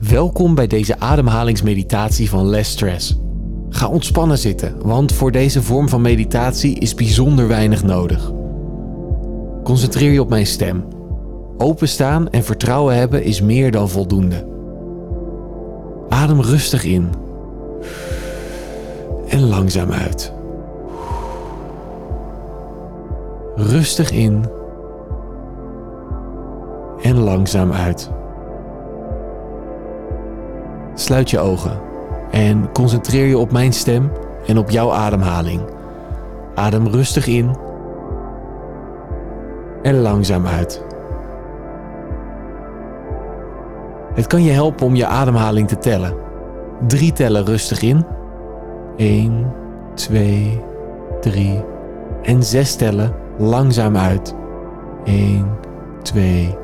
Welkom bij deze ademhalingsmeditatie van Less Stress. Ga ontspannen zitten, want voor deze vorm van meditatie is bijzonder weinig nodig. Concentreer je op mijn stem. Openstaan en vertrouwen hebben is meer dan voldoende. Adem rustig in en langzaam uit. Rustig in en langzaam uit. Sluit je ogen en concentreer je op mijn stem en op jouw ademhaling. Adem rustig in en langzaam uit. Het kan je helpen om je ademhaling te tellen. Drie tellen rustig in. 1, 2, 3. En zes tellen langzaam uit. 1, 2,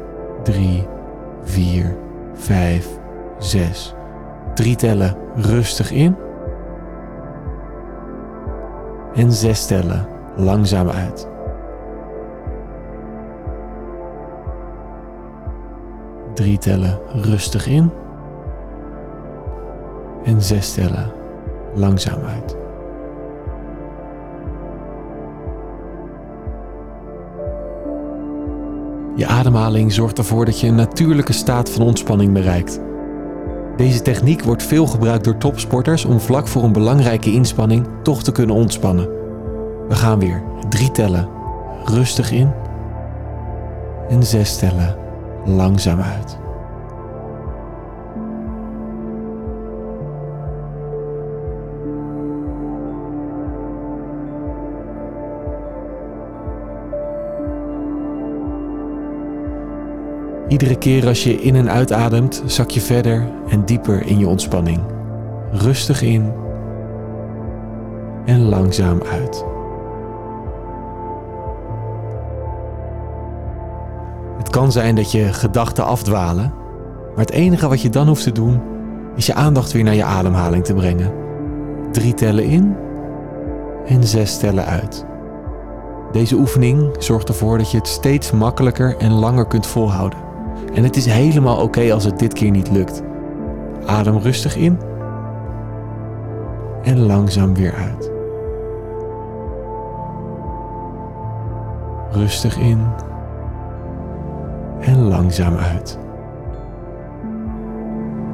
3, 4, 5, 6. Drie tellen rustig in. En zes tellen langzaam uit. Drie tellen rustig in. En zes tellen langzaam uit. Je ademhaling zorgt ervoor dat je een natuurlijke staat van ontspanning bereikt. Deze techniek wordt veel gebruikt door topsporters om vlak voor een belangrijke inspanning toch te kunnen ontspannen. We gaan weer drie tellen rustig in en zes tellen langzaam uit. Iedere keer als je in en uitademt, zak je verder en dieper in je ontspanning. Rustig in en langzaam uit. Het kan zijn dat je gedachten afdwalen, maar het enige wat je dan hoeft te doen is je aandacht weer naar je ademhaling te brengen. Drie tellen in en zes tellen uit. Deze oefening zorgt ervoor dat je het steeds makkelijker en langer kunt volhouden. En het is helemaal oké als het dit keer niet lukt. Adem rustig in en langzaam weer uit. Rustig in en langzaam uit.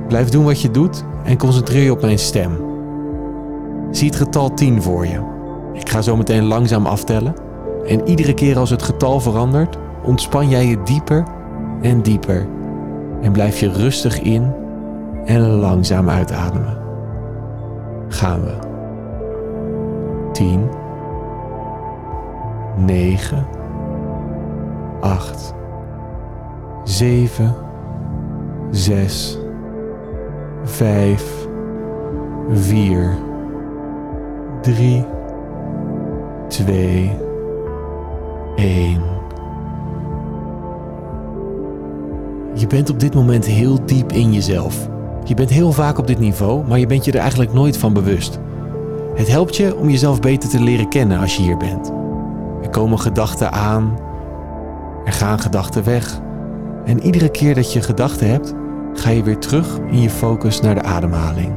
Blijf doen wat je doet en concentreer je op mijn stem. Zie het getal 10 voor je. Ik ga zo meteen langzaam aftellen. En iedere keer als het getal verandert, ontspan jij je dieper en dieper. En blijf je rustig in en langzaam uitademen. Gaan we. 10, 9, 8, 7, 6, 5, 4, 3, 2, 1. Je bent op dit moment heel diep in jezelf. Je bent heel vaak op dit niveau, maar je bent je er eigenlijk nooit van bewust. Het helpt je om jezelf beter te leren kennen als je hier bent. Er komen gedachten aan, er gaan gedachten weg. En iedere keer dat je gedachten hebt, ga je weer terug in je focus naar de ademhaling.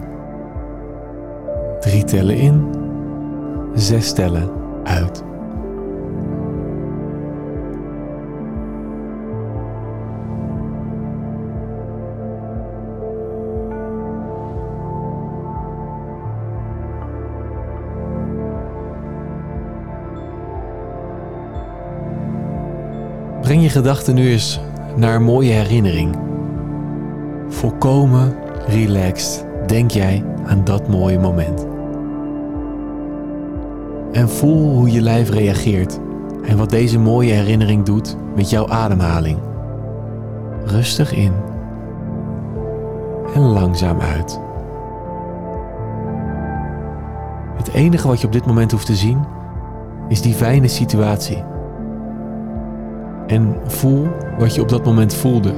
Drie tellen in, zes tellen uit. Breng je gedachten nu eens naar een mooie herinnering. Volkomen relaxed denk jij aan dat mooie moment. En voel hoe je lijf reageert en wat deze mooie herinnering doet met jouw ademhaling. Rustig in en langzaam uit. Het enige wat je op dit moment hoeft te zien is die fijne situatie en voel wat je op dat moment voelde.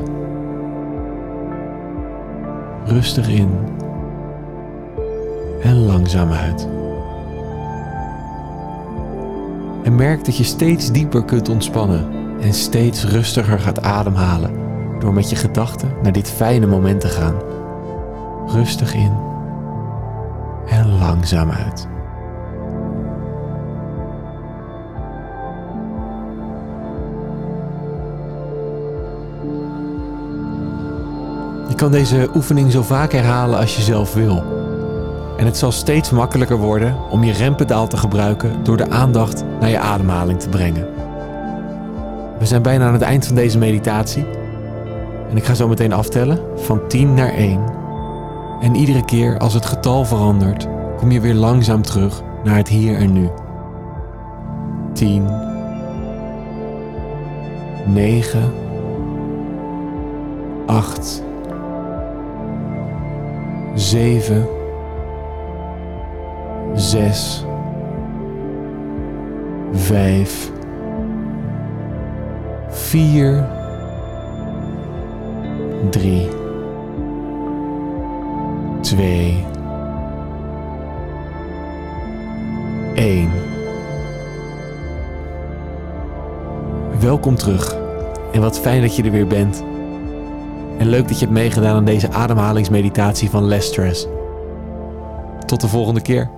Rustig in en langzaam uit. En merk dat je steeds dieper kunt ontspannen en steeds rustiger gaat ademhalen door met je gedachten naar dit fijne moment te gaan. Rustig in en langzaam uit. Je kan deze oefening zo vaak herhalen als je zelf wil. En het zal steeds makkelijker worden om je rempedaal te gebruiken door de aandacht naar je ademhaling te brengen. We zijn bijna aan het eind van deze meditatie. En ik ga zo meteen aftellen van 10 naar 1. En iedere keer als het getal verandert, kom je weer langzaam terug naar het hier en nu. 10, 9, 8, 7, 6, 5, 4, 3, 2, 1. Welkom terug. En wat fijn dat je er weer bent. En leuk dat je hebt meegedaan aan deze ademhalingsmeditatie van Less Stress. Tot de volgende keer.